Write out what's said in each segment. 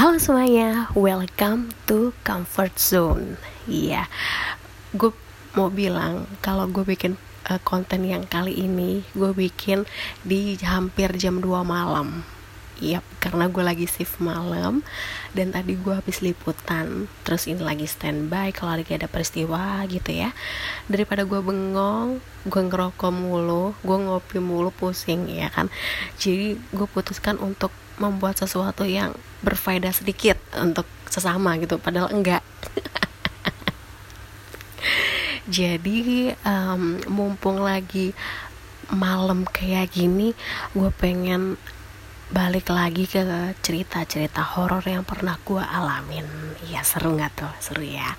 Halo semuanya, welcome to comfort zone. Iya, gue mau bilang kalau gue bikin uh, konten yang kali ini, gue bikin di hampir jam 2 malam. Iya, karena gue lagi shift malam dan tadi gue habis liputan, terus ini lagi standby kalau lagi ada peristiwa gitu ya. Daripada gue bengong, gue ngerokok mulu, gue ngopi mulu pusing ya kan. Jadi gue putuskan untuk membuat sesuatu yang berfaedah sedikit untuk sesama gitu padahal enggak. Jadi um, mumpung lagi malam kayak gini gue pengen balik lagi ke cerita-cerita horor yang pernah gue alamin. Ya seru nggak tuh? Seru ya.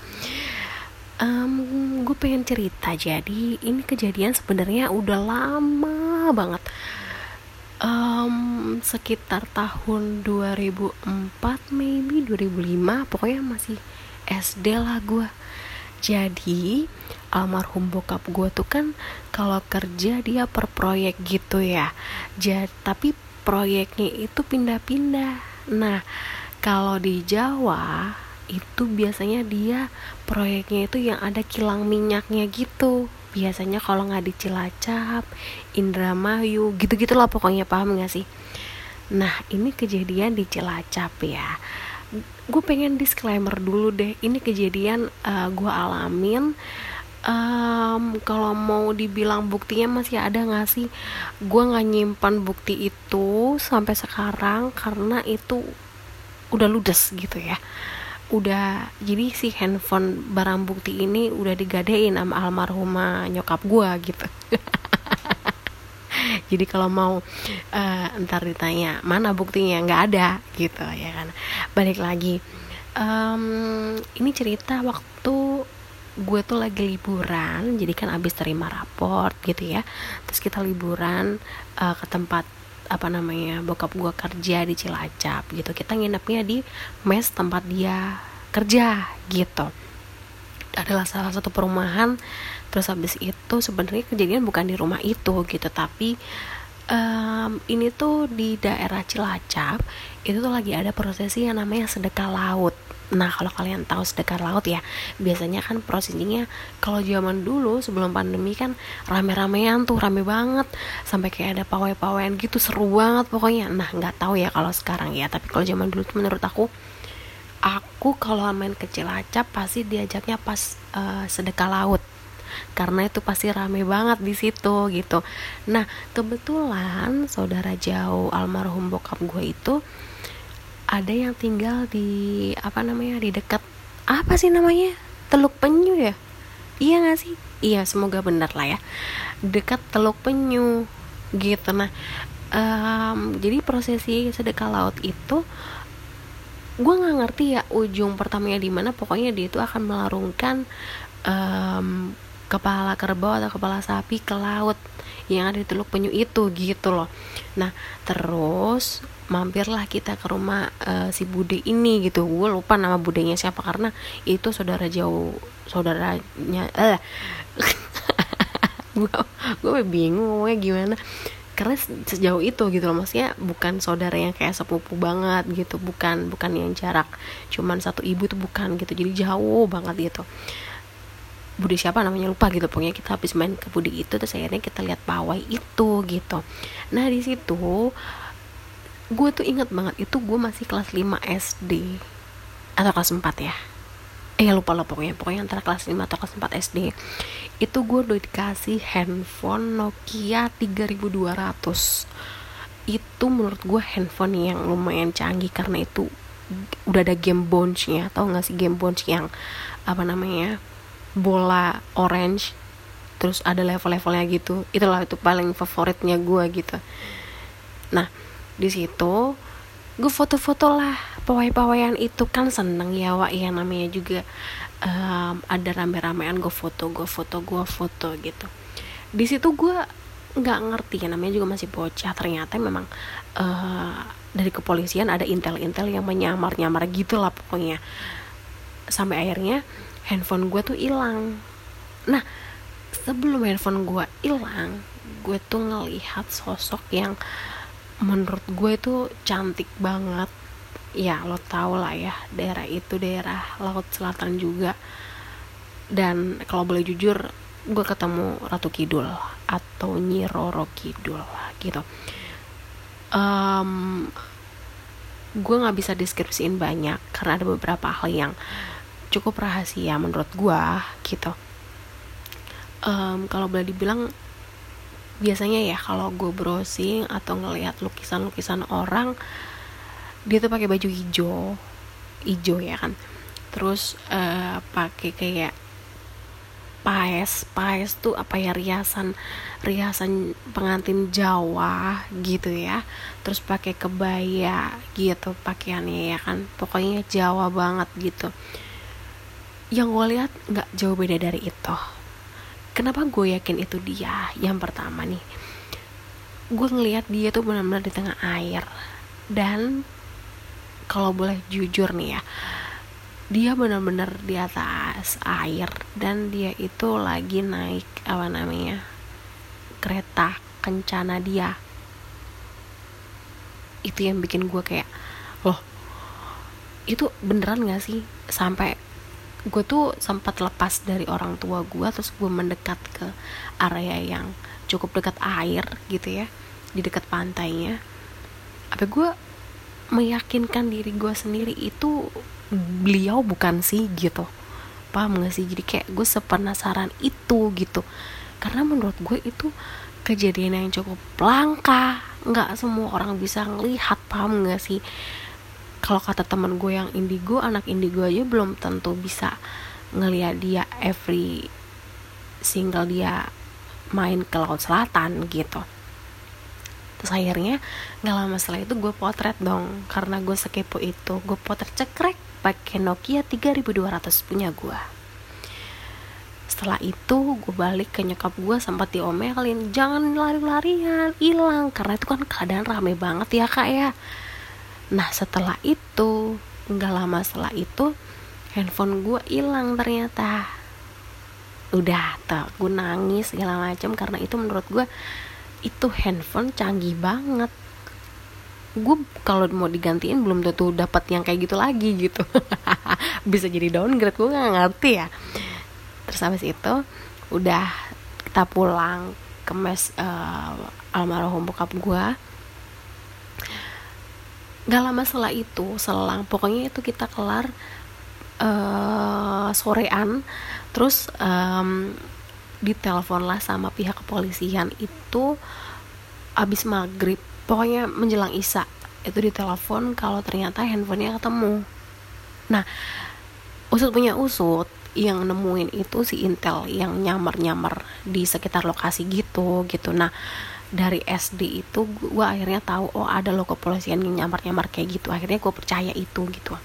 Um, gue pengen cerita. Jadi ini kejadian sebenarnya udah lama banget um, sekitar tahun 2004 maybe 2005 pokoknya masih SD lah gue jadi almarhum bokap gue tuh kan kalau kerja dia per proyek gitu ya. Jadi tapi proyeknya itu pindah-pindah. Nah kalau di Jawa itu biasanya dia proyeknya itu yang ada kilang minyaknya gitu biasanya kalau nggak di Cilacap Indramayu gitu lah pokoknya paham nggak sih? Nah ini kejadian di Cilacap ya. Gue pengen disclaimer dulu deh ini kejadian uh, eh, gue alamin. Um, kalau mau dibilang buktinya masih ada nggak sih? Gue nggak nyimpan bukti itu sampai sekarang karena itu udah ludes gitu ya udah jadi si handphone barang bukti ini udah digadein sama almarhumah nyokap gua gitu. Jadi kalau mau uh, ntar ditanya mana buktinya? Nggak ada gitu ya kan. Balik lagi um, ini cerita waktu gue tuh lagi liburan jadi kan abis terima raport gitu ya. Terus kita liburan uh, ke tempat apa namanya bokap gue kerja di Cilacap gitu. Kita nginepnya di mes tempat dia kerja gitu. Adalah salah satu perumahan. Terus habis itu sebenarnya kejadian bukan di rumah itu gitu tapi um, ini tuh di daerah Cilacap itu tuh lagi ada prosesi yang namanya sedekah laut Nah kalau kalian tahu sedekah laut ya Biasanya kan prosesinya Kalau zaman dulu sebelum pandemi kan Rame-ramean tuh rame banget. Sampai kayak ada pawai-pawaian gitu Seru banget pokoknya. Nah nggak tahu ya kalau sekarang ya Tapi kalau zaman dulu tuh menurut aku Aku kalau main ke Cilacap Pasti diajaknya pas uh, sedekah laut. Karena itu pasti rame banget di situ gitu. Nah kebetulan saudara jauh almarhum bokap gue itu ada yang tinggal di apa namanya di dekat apa sih namanya? Teluk Penyu ya? Iya gak sih? Iya semoga benar lah ya. Dekat Teluk Penyu gitu. Nah um, jadi prosesi sedekah laut itu gue nggak ngerti ya ujung pertamanya di mana. Pokoknya dia itu akan melarungkan um, kepala kerbau atau kepala sapi ke laut yang ada di Teluk Penyu itu gitu loh. Nah terus mampirlah kita ke rumah uh, si bude ini gitu. Gue lupa nama budenya siapa karena itu saudara jauh saudaranya eh gue gue bingung ngomongnya gimana. Karena sejauh itu gitu loh maksudnya bukan saudara yang kayak sepupu banget gitu bukan bukan yang jarak. Cuman satu ibu tuh bukan gitu jadi jauh banget gitu. Budi siapa namanya lupa gitu. Pokoknya kita habis main ke Budi itu terus akhirnya kita lihat pawai itu gitu. Nah di situ gue tuh inget banget itu gue masih kelas 5 SD atau kelas 4 ya. Eh lupa lupa pokoknya. Pokoknya antara kelas 5 atau kelas 4 SD itu gue udah dikasih handphone Nokia 3200 itu menurut gue handphone yang lumayan canggih karena itu udah ada game bounce-nya tau gak sih game bounce yang apa namanya bola orange? Terus ada level-levelnya gitu. Itulah itu paling favoritnya gue gitu. Nah di situ gue foto-foto lah. Pawai-pawaian itu kan seneng ya wak. Ya namanya juga um, ada rame-ramean gue foto gue foto gue foto gitu. Di situ gue nggak ngerti ya namanya juga masih bocah. Ternyata memang uh, dari kepolisian ada intel-intel yang menyamar-nyamar gitu lah pokoknya. Sampai akhirnya handphone gue tuh hilang. Nah sebelum handphone gue hilang gue tuh ngelihat sosok yang menurut gue tuh cantik banget. Ya lo tau lah ya daerah itu daerah laut selatan juga. Dan kalau boleh jujur gue ketemu Ratu Kidul atau Nyi Roro Kidul gitu. Um, gue nggak bisa deskripsiin banyak karena ada beberapa hal yang cukup rahasia menurut gue gitu. Um, kalau boleh dibilang biasanya ya kalau gue browsing atau ngelihat lukisan-lukisan orang dia tuh pakai baju hijau. Hijau ya kan. Terus uh, pakai kayak paes. Paes tuh apa ya riasan riasan pengantin Jawa gitu ya. Terus pakai kebaya gitu pakaiannya ya kan. Pokoknya Jawa banget gitu. Yang gue lihat nggak jauh beda dari itu kenapa gue yakin itu dia? Yang pertama nih gue ngelihat dia tuh benar-benar di tengah air. Dan kalau boleh jujur nih ya dia benar-benar di atas air dan dia itu lagi naik apa namanya kereta kencana dia. Itu yang bikin gue kayak loh itu beneran gak sih? Sampai gue tuh sempat lepas dari orang tua gue terus gue mendekat ke area yang cukup dekat air gitu ya di dekat pantainya. Apa gue meyakinkan diri gue sendiri itu beliau bukan sih gitu. Paham gak sih? Jadi kayak gue sepenasaran itu gitu. Karena menurut gue itu kejadian yang cukup langka. Nggak semua orang bisa ngelihat paham gak sih kalau kata teman gue yang indigo anak indigo aja belum tentu bisa ngelihat dia every single dia main ke laut selatan gitu. Terus akhirnya nggak lama setelah itu gue potret dong karena gue sekepo itu. Gue potret cekrek pakai Nokia 3200 punya gue. Setelah itu gue balik ke nyokap gue sempat diomelin jangan lari-larian hilang karena itu kan keadaan rame banget ya kak ya nah setelah itu nggak lama setelah itu handphone gue hilang ternyata. Udah tuh gue nangis segala macam karena itu menurut gue itu handphone canggih banget. Gue kalau mau digantiin belum tentu dapat yang kayak gitu lagi gitu. Bisa jadi downgrade gue nggak ngerti ya. Terus habis itu udah kita pulang ke mes uh, almarhum bokap gue gak lama setelah itu selang pokoknya itu kita kelar uh, sorean terus um, ditelepon lah sama pihak kepolisian. Itu abis maghrib pokoknya menjelang isa itu ditelepon kalau ternyata handphonenya ketemu. Nah usut punya usut yang nemuin itu si Intel yang nyamar-nyamar di sekitar lokasi gitu gitu. Nah dari SD itu gue akhirnya tahu oh ada loh kepolisian yang nyamar-nyamar kayak gitu. Akhirnya gue percaya itu gitu.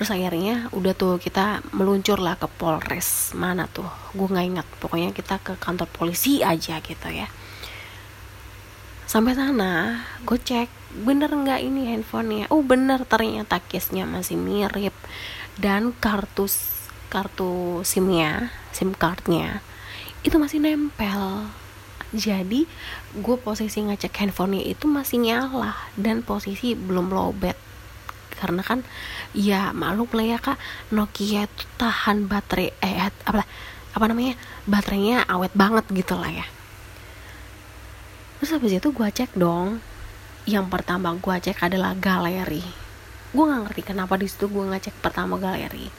Terus akhirnya udah tuh kita meluncur lah ke Polres mana tuh. Gue nggak ingat. Pokoknya kita ke kantor polisi aja gitu ya. Sampai sana gue cek bener nggak ini handphonenya? Oh bener ternyata case-nya masih mirip. Dan kartu kartu simnya sim cardnya itu masih nempel jadi gue posisi ngecek handphonenya itu masih nyala dan posisi belum lowbat. Karena kan ya maklum lah ya kak. Nokia itu tahan baterai eh apa apa namanya baterainya awet banget gitu lah ya. Terus habis itu gue cek dong. Yang pertama gue cek adalah galeri. Gue nggak ngerti kenapa di situ gue ngecek pertama galeri.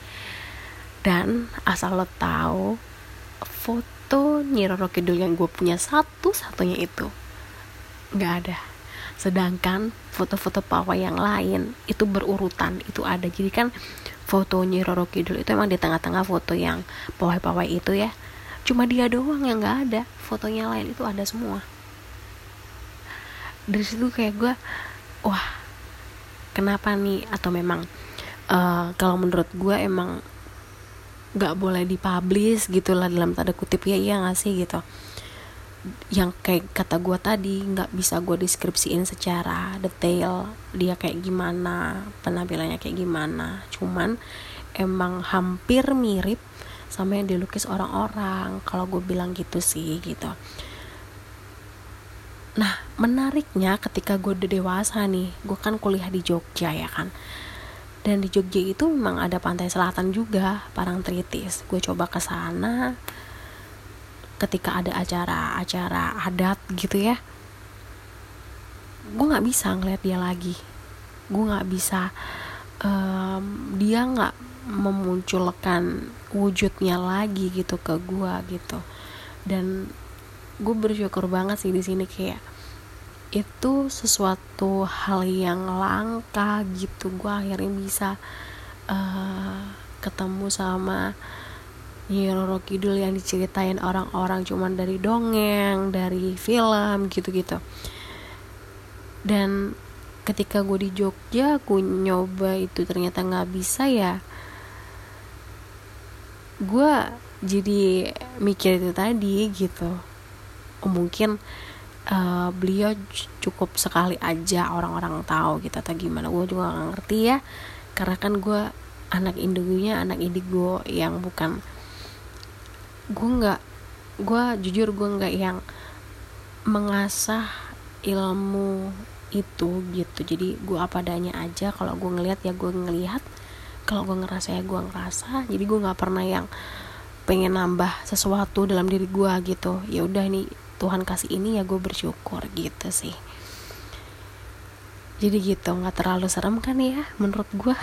Dan asal lo tahu foto Nyiroro Kidul yang gue punya satu-satunya itu? Nggak ada. Sedangkan foto-foto pawai yang lain itu berurutan itu ada. Jadi kan fotonya Roro Kidul itu emang di tengah-tengah foto yang pawai-pawai itu ya. Cuma dia doang yang nggak ada. Fotonya lain itu ada semua. Dari situ kayak gue wah kenapa nih? Atau memang uh, kalau menurut gue emang nggak boleh dipublish gitulah dalam tanda kutip. Ya iya nggak sih gitu. Yang kayak kata gue tadi nggak bisa gue deskripsiin secara detail dia kayak gimana penampilannya kayak gimana. Cuman emang hampir mirip sama yang dilukis orang-orang kalau gue bilang gitu sih gitu. Nah menariknya ketika gue udah dewasa nih gue kan kuliah di Jogja ya kan dan di Jogja itu memang ada pantai selatan juga Parangtritis gue coba ke sana ketika ada acara-acara adat gitu ya. Gue nggak bisa ngeliat dia lagi. Gue nggak bisa um, dia nggak memunculkan wujudnya lagi gitu ke gue gitu. Dan gue bersyukur banget sih di sini kayak itu sesuatu hal yang langka gitu gue akhirnya bisa uh, ketemu sama Nyiroro Kidul yang diceritain orang-orang cuman dari dongeng, dari film gitu-gitu. Dan ketika gue di Jogja, gue nyoba itu ternyata nggak bisa ya. Gue jadi mikir itu tadi gitu mungkin uh, beliau cukup sekali aja orang-orang tahu gitu atau gimana. Gue juga gak ngerti ya karena kan gue anak indigonya anak indigo yang bukan gue nggak gue jujur gue nggak yang mengasah ilmu itu gitu. Jadi gue apa adanya aja kalau gue ngelihat ya gue ngelihat kalau gue ngerasa ya gue ngerasa. Jadi gue nggak pernah yang pengen nambah sesuatu dalam diri gue gitu. Ya udah nih Tuhan kasih ini ya gue bersyukur gitu sih. Jadi gitu nggak terlalu serem kan ya menurut gue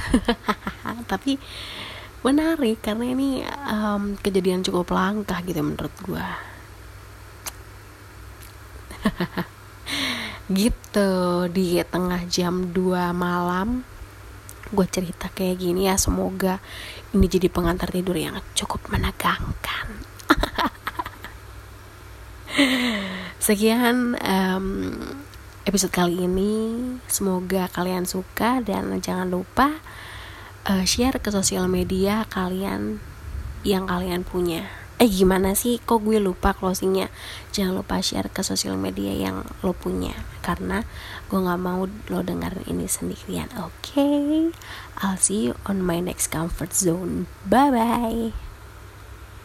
tapi menarik karena ini um, kejadian cukup langka gitu menurut gue gitu di tengah jam 2 malam gue cerita kayak gini ya semoga ini jadi pengantar tidur yang cukup menegangkan Sekian um, episode kali ini. Semoga kalian suka dan jangan lupa uh, share ke sosial media kalian yang kalian punya. Eh gimana sih? Kok gue lupa closingnya? Jangan lupa share ke sosial media yang lo punya karena gue nggak mau lo dengerin ini sendirian. Oke, okay? I'll see you on my next comfort zone. Bye bye.